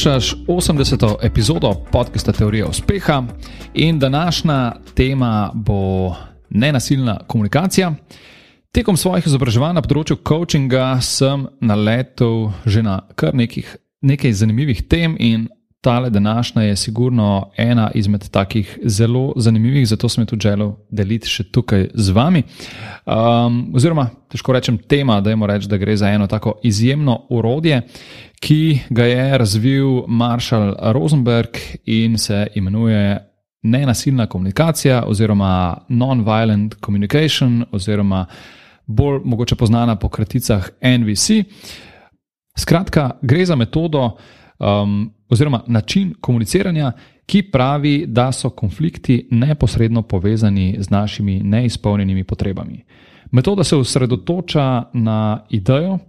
Poslušaš 80. epizodo podcasta Teorija uspeha in današnja tema bo nenasilna komunikacija. Tekom svojih izobraževanj na področju coachinga sem naletel že na kar nekih, nekaj zanimivih tem in tale današnja je sigurno ena izmed takih zelo zanimivih, zato sem jo tudi želel deliti še tukaj z vami. Um, oziroma, težko rečem tema, da moram reči, da gre za eno tako izjemno urodje, ki ga je razvil Marshall Rosenberg in se imenuje nenasilna komunikacija oziroma non-violent communication oziroma bolj mogoče znana po kraticah NVC. Skratka, gre za metodo, um, oziroma način komuniciranja, ki pravi, da so konflikti neposredno povezani z našimi neizpolnjenimi potrebami. Metoda se osredotoča na idejo, uh,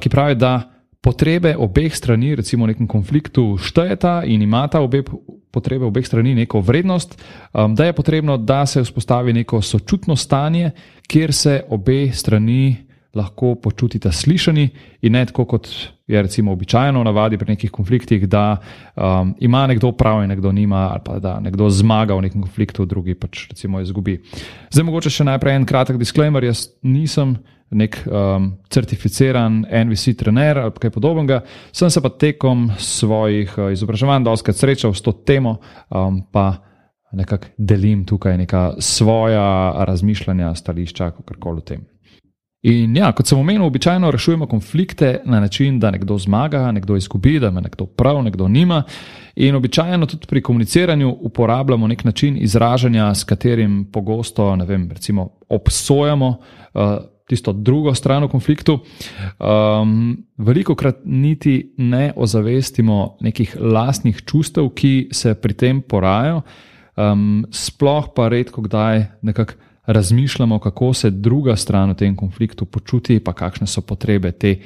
ki pravi, da potrebe obeh strani, recimo v nekem konfliktu, štejeta in imata obe potrebe obeh strani neko vrednost, um, da je potrebno, da se vzpostavi neko sočutno stanje, kjer se obe strani lahko počutite slišani in ne tako, kot je recimo običajno navadi pri nekih konfliktih, da um, ima nekdo prav in nekdo nima, ali pa da nekdo zmaga v nekem konfliktu, drugi pač recimo izgubi. Zdaj, mogoče še najprej en kratek disclaimer. Jaz nisem nek um, certificiran NVC trener ali kaj podobnega, sem se pa tekom svojih uh, izobraževanj doskrat srečal s to temo, um, pa nekako delim tukaj neka svoja razmišljanja, stališča, kakorkoli o tem. In ja, kot sem omenil, običajno rešujemo konflikte na način, da nekdo zmaga, nekdo izgubi, da ima nekdo prav, nekdo nima. In običajno tudi pri komuniciranju uporabljamo nek način izražanja, s katerim pogosto, ne vem, recimo obsojamo uh, tisto drugo stran v konfliktu. Um, veliko krat niti ne ozavestimo nekih lastnih čustev, ki se pri tem porajajo, um, sploh pa redko kdaj nekako razmišljamo, kako se druga stran v tem konfliktu počuti, pa kakšne so potrebe te,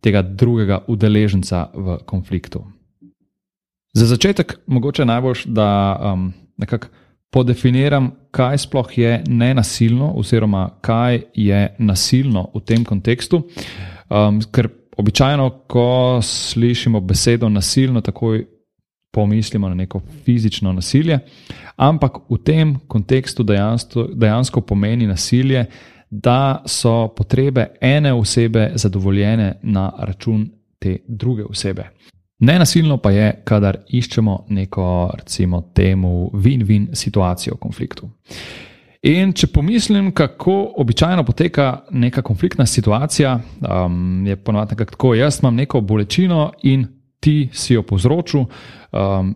tega drugega udeleženca v konfliktu. Za začetek, mogoče najbolj, da um, nekako podefiniram, kaj sploh je nenasilno, oziroma kaj je nasilno v tem kontekstu. Um, ker običajno, ko slišimo besedo nasilno, takoj pomislimo na neko fizično nasilje, ampak v tem kontekstu dejansko, dejansko pomeni nasilje, da so potrebe ene osebe zadovoljene na račun te druge osebe. Nenasilno pa je, kadar iščemo neko, recimo, temu win-win situacijo v konfliktu. In če pomislim, kako običajno poteka neka konfliktna situacija, um, je ponovadi tako: jaz imam neko bolečino in ti si jo povzročil, um,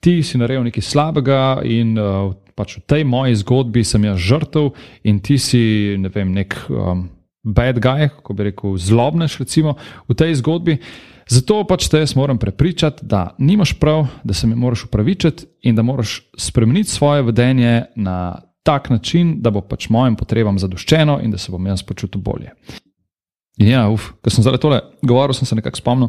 ti si naredil nekaj slabega in uh, pač v tej moji zgodbi sem jaz žrtev in ti si ne vem, nek um, bad guy, kako bi rekel, zlobnež recimo v tej zgodbi. Zato pač te jaz moram prepričati, da nimaš prav, da se mi moraš upravičiti in da moraš spremeniti svoje vedenje na tak način, da bo pač mojim potrebam zadoščeno in da se bom jaz počutil bolje. Ja, uf, ko sem zdaj tole govoril, sem se nekako spomnil,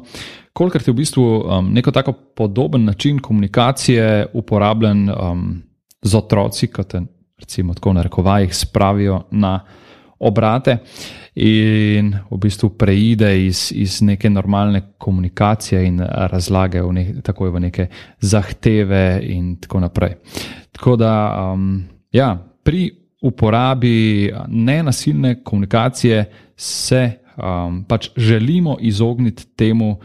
koliko je v bistvu um, neko tako podoben način komunikacije uporabljen um, z otroci, kot te, recimo, tako na rekovajih spravijo na obrate in v bistvu preide iz, iz neke normalne komunikacije in razlage v, ne, v neke zahteve in tako naprej. Tako da, um, ja, pri uporabi nenasilne komunikacije se um, pač želimo izogniti temu,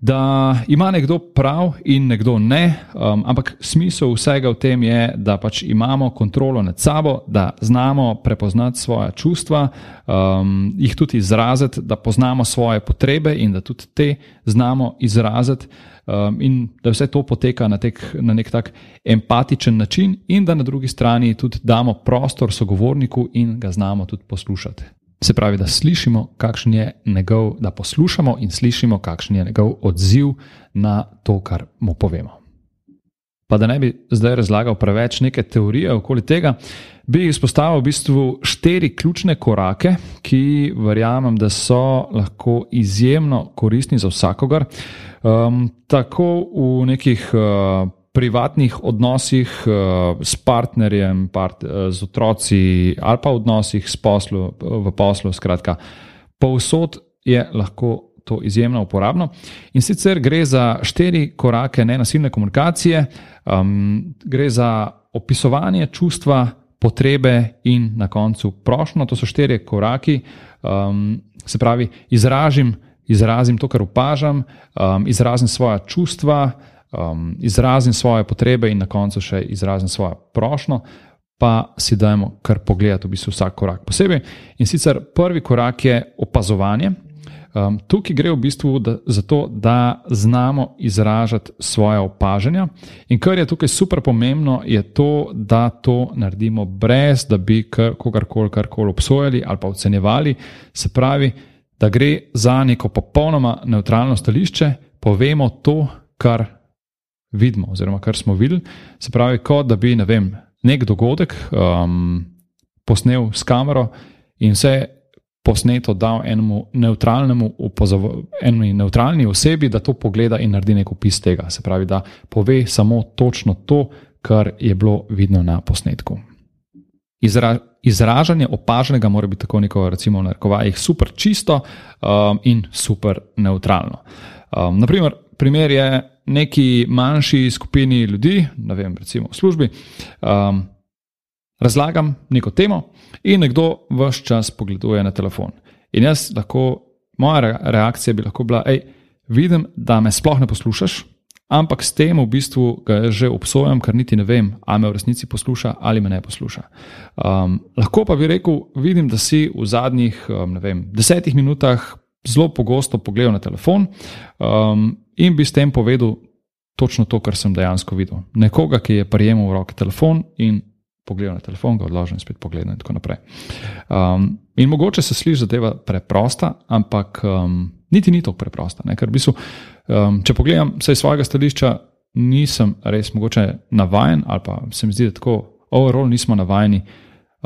da ima nekdo prav in nekdo ne, um, ampak smisel vsega v tem je, da pač imamo kontrolo nad sabo, da znamo prepoznati svoje čustva, um, jih tudi izraziti, da poznamo svoje potrebe in da tudi te znamo izraziti. Um, in da vse to poteka na, tek, na nek tak empatičen način, in da na drugi strani tudi damo prostor sogovorniku in ga znamo tudi poslušati. Se pravi, da slišimo, kakšen je njegov, da poslušamo in slišimo, kakšen je njegov odziv na to, kar mu povemo. Pa da ne bi zdaj razlagal preveč neke teorije okoli tega, bi izpostavil v bistvu štiri ključne korake, ki verjamem, da so lahko izjemno koristni za vsakogar. Um, tako v nekih uh, privatnih odnosih uh, s partnerjem, part, uh, z otroci ali pa v odnosih poslu, v poslu. Skratka, povsod je lahko to izjemno uporabno. In sicer gre za štiri korake nenasilne komunikacije, um, gre za opisovanje čustva, potrebe in na koncu prošnjo. To so štiri koraki, um, se pravi, izražim, izrazim to, kar opažam, um, izrazim svoje čustva, um, izrazim svoje potrebe in na koncu še izrazim svojo prošnjo pa si dajmo kar pogledati v bistvu vsak korak posebej. In sicer prvi korak je opazovanje. Um, tukaj gre v bistvu da, za to, da znamo izražati svoje opažanja. In kar je tukaj super pomembno, je to, da to naredimo brez, da bi kogarkoli karkoli obsojali ali pa ocenjevali. Se pravi, da gre za neko popolnoma neutralno stališče, povemo to, kar vidimo, oziroma kar smo videli. Se pravi, kot da bi, ne vem, nek dogodek um, posnel s kamero in vse posneto dal enemu neutralnemu, eni neutralni osebi, da to pogleda in naredi nek opis tega. Se pravi, da pove samo točno to, kar je bilo vidno na posnetku. Izra, izražanje opaženega mora biti tako neko, recimo, v narekovajih, super čisto um, in super neutralno. Um, naprimer, primer je neki manjši skupini ljudi, ne vem, recimo v službi, um, razlagam neko temo in nekdo vse čas pogleduje na telefon. In jaz lahko, moja reakcija bi lahko bila, hej, vidim, da me sploh ne poslušaš. Ampak s tem v bistvu ga že obsojam, ker niti ne vem, ali me v resnici posluša ali me ne posluša. Um, lahko pa bi rekel, vidim, da si v zadnjih um, vem, desetih minutah zelo pogosto pogledal na telefon um, in bi s tem povedal točno to, kar sem dejansko videl. Nekoga, ki je prijemal v roke telefon in pogledal na telefon, ga odložil in spet pogledal in tako naprej. Um, in mogoče se sliši zadeva preprosta, ampak um, niti ni tako preprosta. Ne? Ker v bistvu, um, če pogledam vse iz svojega stališča, nisem res mogoče navajen ali pa se mi zdi, da tako overall nismo navajeni.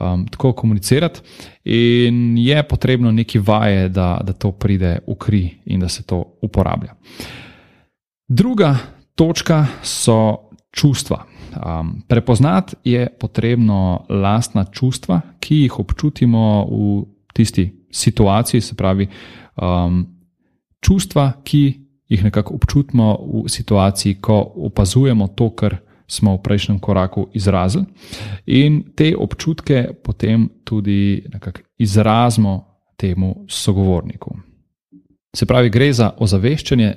Um, tako komunicirati, in je potrebno neki vaje, da, da to pride v kri in da se to uporablja. Druga točka so čustva. Um, prepoznati je potrebno lastna čustva, ki jih občutimo v tisti situaciji, se pravi, um, čustva, ki jih nekako občutimo v situaciji, ko opazujemo to, kar smo v prejšnjem koraku izrazili, in te občutke potem tudi izrazimo temu sogovorniku. Se pravi, gre za ozaveščanje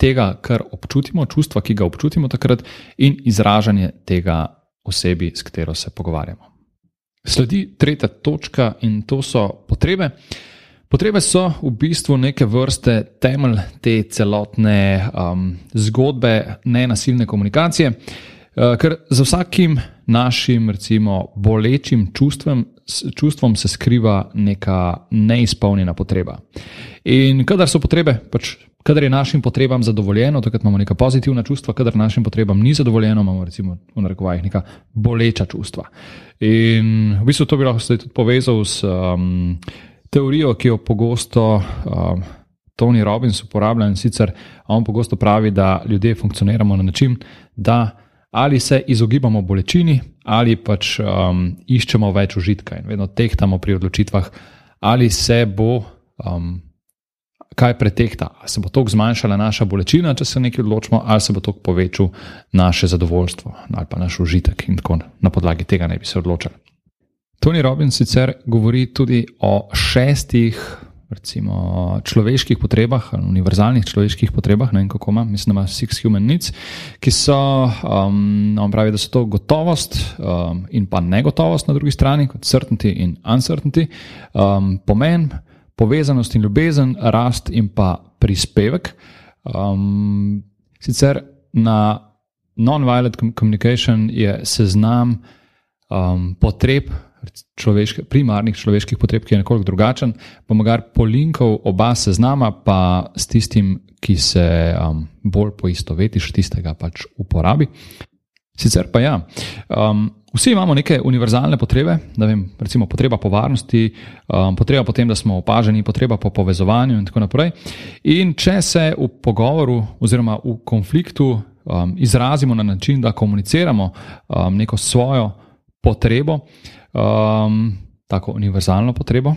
tega, kar občutimo, čustva, ki ga občutimo takrat, in izražanje tega osebi, s katero se pogovarjamo. Sledi tretja točka in to so potrebe. Potrebe so v bistvu neke vrste temelj te celotne um, zgodbe nenasilne komunikacije, uh, ker za vsakim našim, recimo, bolečim čustvom, čustvom se skriva neka neizpolnjena potreba. In kadar so potrebe pač kadar je našim potrebam zadovoljeno, takrat imamo neka pozitivna čustva, kadar našim potrebam ni zadovoljeno, imamo recimo v narekovajih neka boleča čustva. In v bistvu to bi lahko tudi povezal s um, teorijo, ki jo pogosto um, Tony Robbins uporablja in sicer on pogosto pravi, da ljudje funkcioniramo na način, da ali se izogibamo bolečini, ali pač um, iščemo več užitka in vedno tehtamo pri odločitvah, ali se bo. Um, kaj pretehta. Ali se bo to zmanjšala naša bolečina, če se nekaj odločimo, ali se bo to povečalo naše zadovoljstvo ali pa naš užitek in tako na podlagi tega ne bi se odločili. Tony Robbins sicer govori tudi o šestih. Recimo človeških potrebah, univerzalnih človeških potrebah, ne vem kako ima, mislim, da ima Six Human Needs, ki so, um, on pravi, da so to gotovost um, in pa negotovost na drugi strani, kot certainty in uncertainty, um, pomen, povezanost in ljubezen, rast in pa prispevek. Um, sicer na non-violent communication je seznam um, potreb, človeške, primarnih človeških potreb, ki je nekoliko drugačen. Bom ga polinkal oba seznama, pa s tistim, ki se um, bolj poistovetiš, tistega pač uporabi. Sicer pa ja. Um, Vsi imamo neke univerzalne potrebe, vem, recimo potreba po varnosti, um, potreba po tem, da smo opaženi, potreba po povezovanju in tako naprej. In če se v pogovoru oziroma v konfliktu um, izrazimo na način, da komuniciramo um, neko svojo potrebo, um, tako univerzalno potrebo,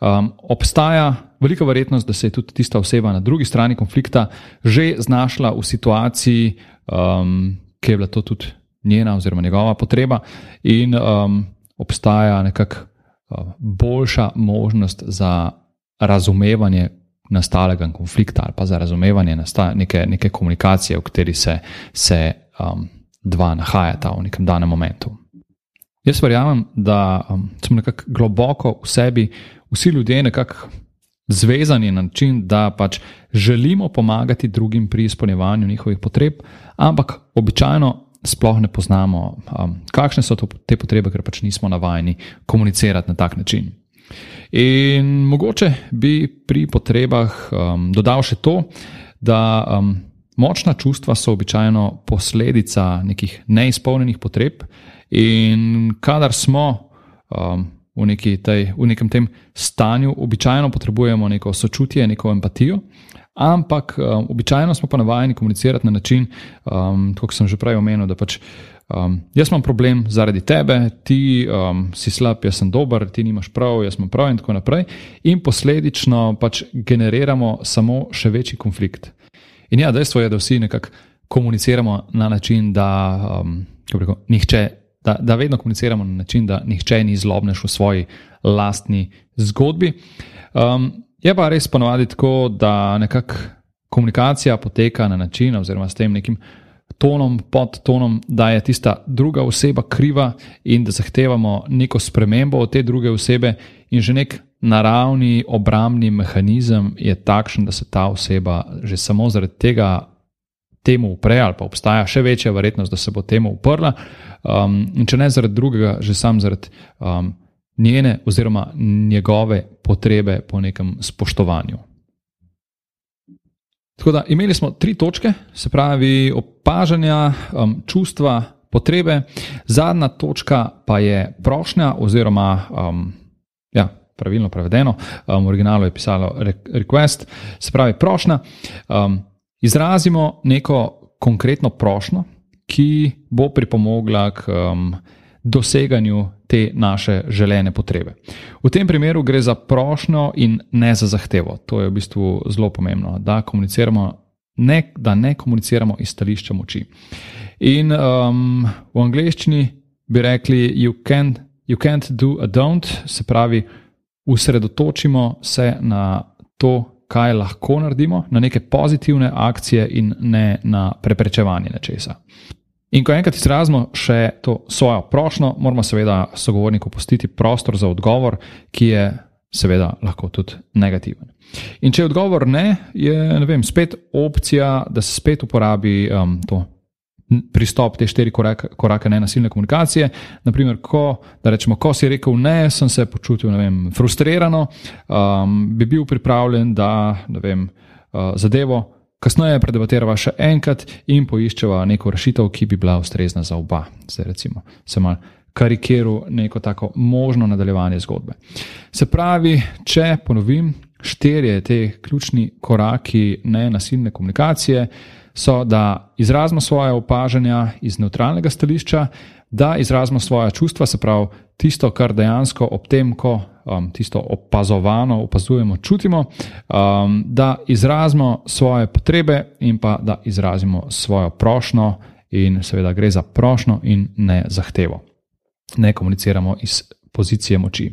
um, obstaja velika verjetnost, da se je tudi tista oseba na drugi strani konflikta že znašla v situaciji, um, ki je bila to tudi njena oziroma njegova potreba, in um, obstaja nekako uh, boljša možnost za razumevanje nastalega konflikta ali pa za razumevanje neke, neke komunikacije, v kateri se, se um, dva nahajata v nekem danem momentu. Jaz verjamem, da um, smo nekako globoko v sebi, vsi ljudje nekako zvezani na način, da pač želimo pomagati drugim pri izpolnjevanju njihovih potreb, ampak običajno sploh ne poznamo, um, kakšne so to, te potrebe, ker pač nismo navajeni komunicirati na tak način. In mogoče bi pri potrebah um, dodal še to, da um, močna čustva so običajno posledica nekih neizpolnjenih potreb, in kadar smo um, v, tej, v nekem tem stanju, običajno potrebujemo neko sočutje, neko empatijo. Ampak um, običajno smo pa navajeni komunicirati na način, um, kot sem že prej omenil, da pač um, jaz imam problem zaradi tebe, ti um, si slab, jaz sem dober, ti nimaš prav, jaz imam prav, in tako naprej. In posledično pač generiramo samo še večji konflikt. In ja, dejstvo je, da vsi nekako komuniciramo na način, da, um, rekel, nihče, da, da vedno komuniciramo na način, da nihče ni zlobnež v svoji lastni zgodbi. Um, Je pa res ponovadi tako, da nekako komunikacija poteka na način, oziroma s tem nekim tonom, podtonom, da je tista druga oseba kriva in da zahtevamo neko spremembo od te druge osebe, in že nek naravni obrambni mehanizem je takšen, da se ta oseba že samo zaradi tega temu upre, ali pa obstaja še večja verjetnost, da se bo temu uprla. Um, in če ne zaradi drugega, že sam zaradi. Um, njene oziroma njegove potrebe po nekem spoštovanju. Tako da imeli smo tri točke, se pravi opažanja, um, čustva, potrebe, zadnja točka pa je prošnja, oziroma um, ja, pravilno prevedeno, um, v originalu je pisalo request, se pravi prošnja. Um, izrazimo neko konkretno prošnjo, ki bo pripomogla k um, doseganju te naše želene potrebe. V tem primeru gre za prošnjo in ne za zahtevo. To je v bistvu zelo pomembno, da, ne, da ne komuniciramo iz stališča moči. In um, v angleščini bi rekli, you can't, you can't do a don't, se pravi, usredotočimo se na to, kaj lahko naredimo, na neke pozitivne akcije in ne na preprečevanje nečesa. In ko enkrat izrazimo še to svojo prošnjo, moramo seveda sogovorniku pustiti prostor za odgovor, ki je seveda lahko tudi negativen. In če je odgovor ne, je ne vem, spet opcija, da se spet uporabi um, to. Pristop te štiri korake, korake nenasilne komunikacije. Naprimer, ko, rečemo, ko si rekel ne, sem se počutil vem, frustrirano, um, bi bil pripravljen, da vem, uh, zadevo Kasneje predebatirava še enkrat in poiščeva neko rešitev, ki bi bila ustrezna za oba. Zdaj, recimo, se mal karikiral neko tako možno nadaljevanje zgodbe. Se pravi, če ponovim, štirje te ključni koraki nenasilne komunikacije so, da izrazimo svoje opažanja iz neutralnega stališča, da izrazimo svoje čustva, se pravi tisto, kar dejansko ob tem, ko um, tisto opazovano opazujemo, čutimo, um, da izrazimo svoje potrebe in pa da izrazimo svojo prošlo, in seveda gre za prošlo in ne zahtevo. Ne komuniciramo iz pozicije moči.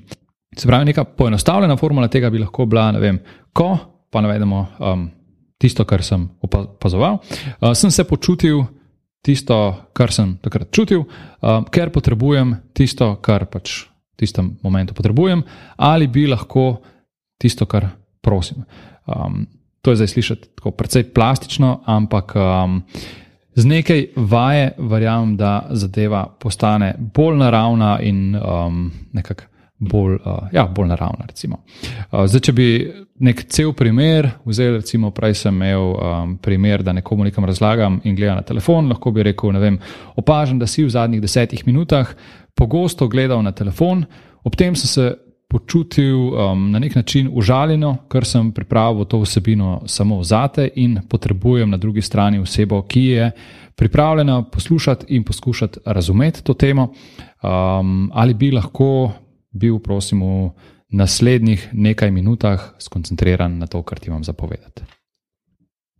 Se pravi, neka poenostavljena formula tega bi lahko bila, ne vem, ko pa navedemo um, tisto, kar sem opazoval, uh, sem se počutil tisto, kar sem takrat čutil, um, ker potrebujem tisto, kar pač v tistem momentu potrebujem, ali bi lahko tisto, kar prosim. Um, to je zdaj slišati tako precej plastično, ampak um, z nekaj vaje verjamem, da zadeva postane bolj naravna in um, nekako bolj, uh, ja, bolj naravna. Uh, zdaj, če bi nek cel primer vzel, recimo, prej sem imel um, primer, da nekomu nekam razlagam in gledam na telefon, lahko bi rekel: vem, Opažam, da si v zadnjih desetih minutah pogosto gledal na telefon, ob tem sem se počutil um, na nek način užaljeno, ker sem pripravil to vsebino samo zate in potrebujem na drugi strani osebo, ki je. Pripravljena poslušati in poskušati razumeti to temo, um, ali bi lahko bil, prosim, naslednjih nekaj minutah skoncentriran na to, kar ti imam zapovedati.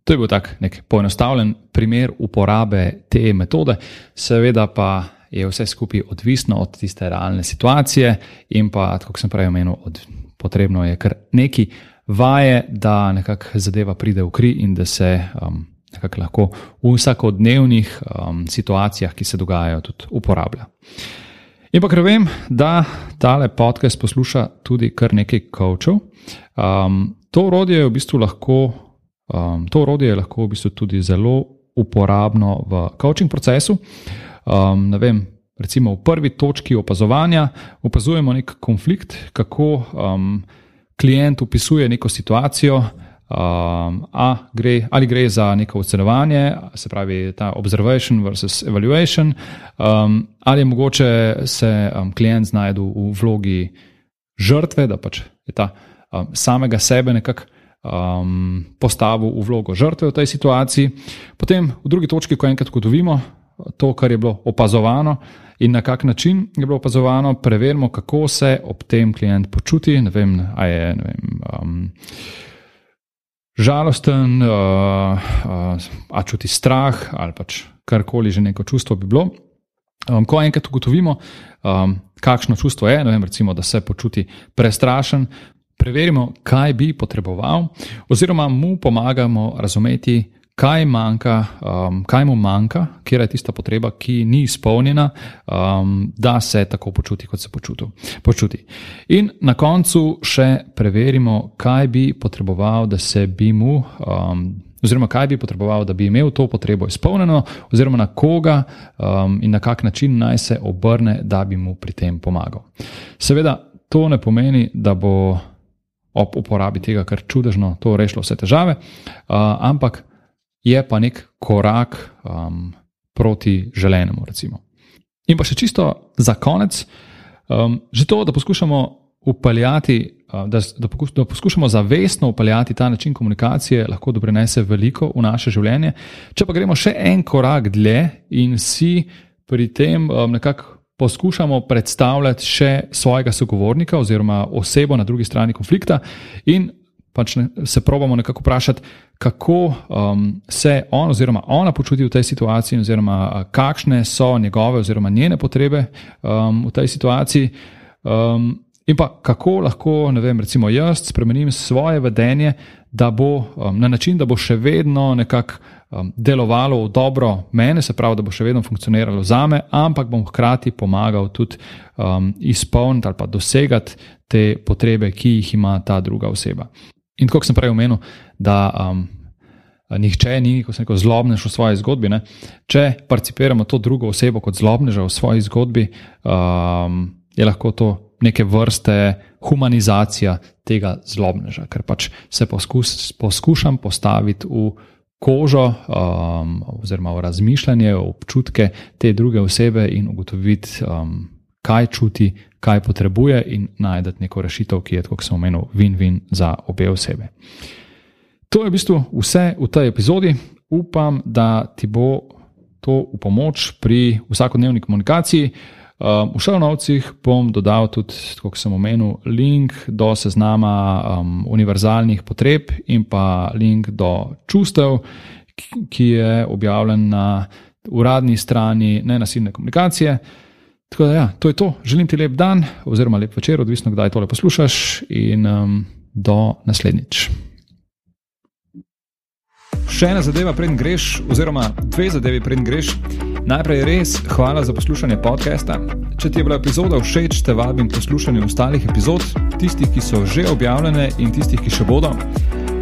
To je bil tak nek poenostavljen primer uporabe te metode, seveda pa je vse skupaj odvisno od tiste realne situacije in pa, kot sem prej omenil, od, potrebno je kar neki vaje, da nekako zadeva pride v kri in da se um, nekako lahko v vsakodnevnih um, situacijah, ki se dogajajo, tudi uporablja. In pa ker vem, da tale podcast posluša tudi kar nekaj coachov, um, to urodje je v bistvu lahko. Um, to urodje je lahko v bistvu tudi zelo uporabno v coaching procesu. Um, vem, recimo v prvi točki opazovanja opazujemo nek konflikt, kako um, klient opisuje neko situacijo, um, gre, ali gre za neko ocenovanje, se pravi ta observation versus evaluation, um, ali je mogoče se um, klient znajdu v vlogi žrtve, da pač je ta um, samega sebe nekako. Um, postavil v vlogo žrtve v tej situaciji. Potem, v drugi točki, ko enkrat ugotovimo to, kar je bilo opazovano, in na kak način je bilo opazovano, preverimo, kako se ob tem klient počuti. Ne vem, ali je ne vem, um, žalosten, uh, uh, ali čuti strah, ali pač karkoli že neko čustvo bi bilo. Um, ko enkrat ugotovimo, um, kakšno čustvo je, vem, recimo, da se počuti prestrašen, preverimo, kaj bi potreboval, oziroma mu pomagamo razumeti, kaj, manjka, um, kaj mu manjka, kje je tista potreba, ki ni izpolnjena, um, da se tako počuti, kot se počuti. počuti. In na koncu še preverimo, kaj bi potreboval, da se bi mu. Um, Oziroma, kaj bi potreboval, da bi imel to potrebo izpolnjeno, oziroma na koga um, in na kak način naj se obrne, da bi mu pri tem pomagal. Seveda, to ne pomeni, da bo ob uporabi tega kar čudežno to rešilo vse težave, uh, ampak je pa nek korak um, proti želenemu. Recimo. In pa še čisto za konec, um, že to, da poskušamo upeljati. Da, da, pokus, da poskušamo zavestno upeljati ta način komunikacije, lahko doprinese veliko v naše življenje. Če pa gremo še en korak dlje in si pri tem um, nekako poskušamo predstavljati še svojega sogovornika oziroma osebo na drugi strani konflikta in pač ne, se probamo nekako vprašati, kako um, se on oziroma ona počuti v tej situaciji, oziroma kakšne so njegove oziroma njene potrebe um, v tej situaciji. Um, In pa kako lahko, ne vem, recimo jaz spremenim svoje vedenje, da bo um, na način, da bo še vedno nekako um, delovalo v dobro mene, se pravi, da bo še vedno funkcioniralo za me, ampak bom hkrati pomagal tudi um, izpolniti ali pa dosegati te potrebe, ki jih ima ta druga oseba. In kot sem prej omenil, da um, nihče ni, ko se neko zlobnež v svoji zgodbi. Ne? Če participiramo to drugo osebo kot zlobneža v svoji zgodbi, um, je lahko to neke vrste humanizacija tega zlobneža, ker pač se poskus, poskušam postaviti v kožo, um, oziroma razmišljanje, občutke te druge osebe in ugotoviti. Um, kaj čuti, kaj potrebuje, in najti neko rešitev, ki je, kot sem omenil, win-win za obe osebe. To je v bistvu vse v tej epizodi. Upam, da ti bo to v pomoč pri vsakodnevni komunikaciji. Um, v šalnovcih bom dodal tudi, kot sem omenil, link do seznama um, univerzalnih potreb in pa link do čustev, ki je objavljen na uradni strani nenasilne komunikacije. Tako da, ja, to je to. Želim ti lep dan, oziroma lep večer, odvisno, kdaj tole poslušaš, in um, do naslednjič. Še ena zadeva, preden greš, oziroma dve zadevi, preden greš. Najprej res hvala za poslušanje podcasta. Če ti je bila epizoda všeč, te vabim poslušati ostalih epizod, tistih, ki so že objavljene in tistih, ki še bodo.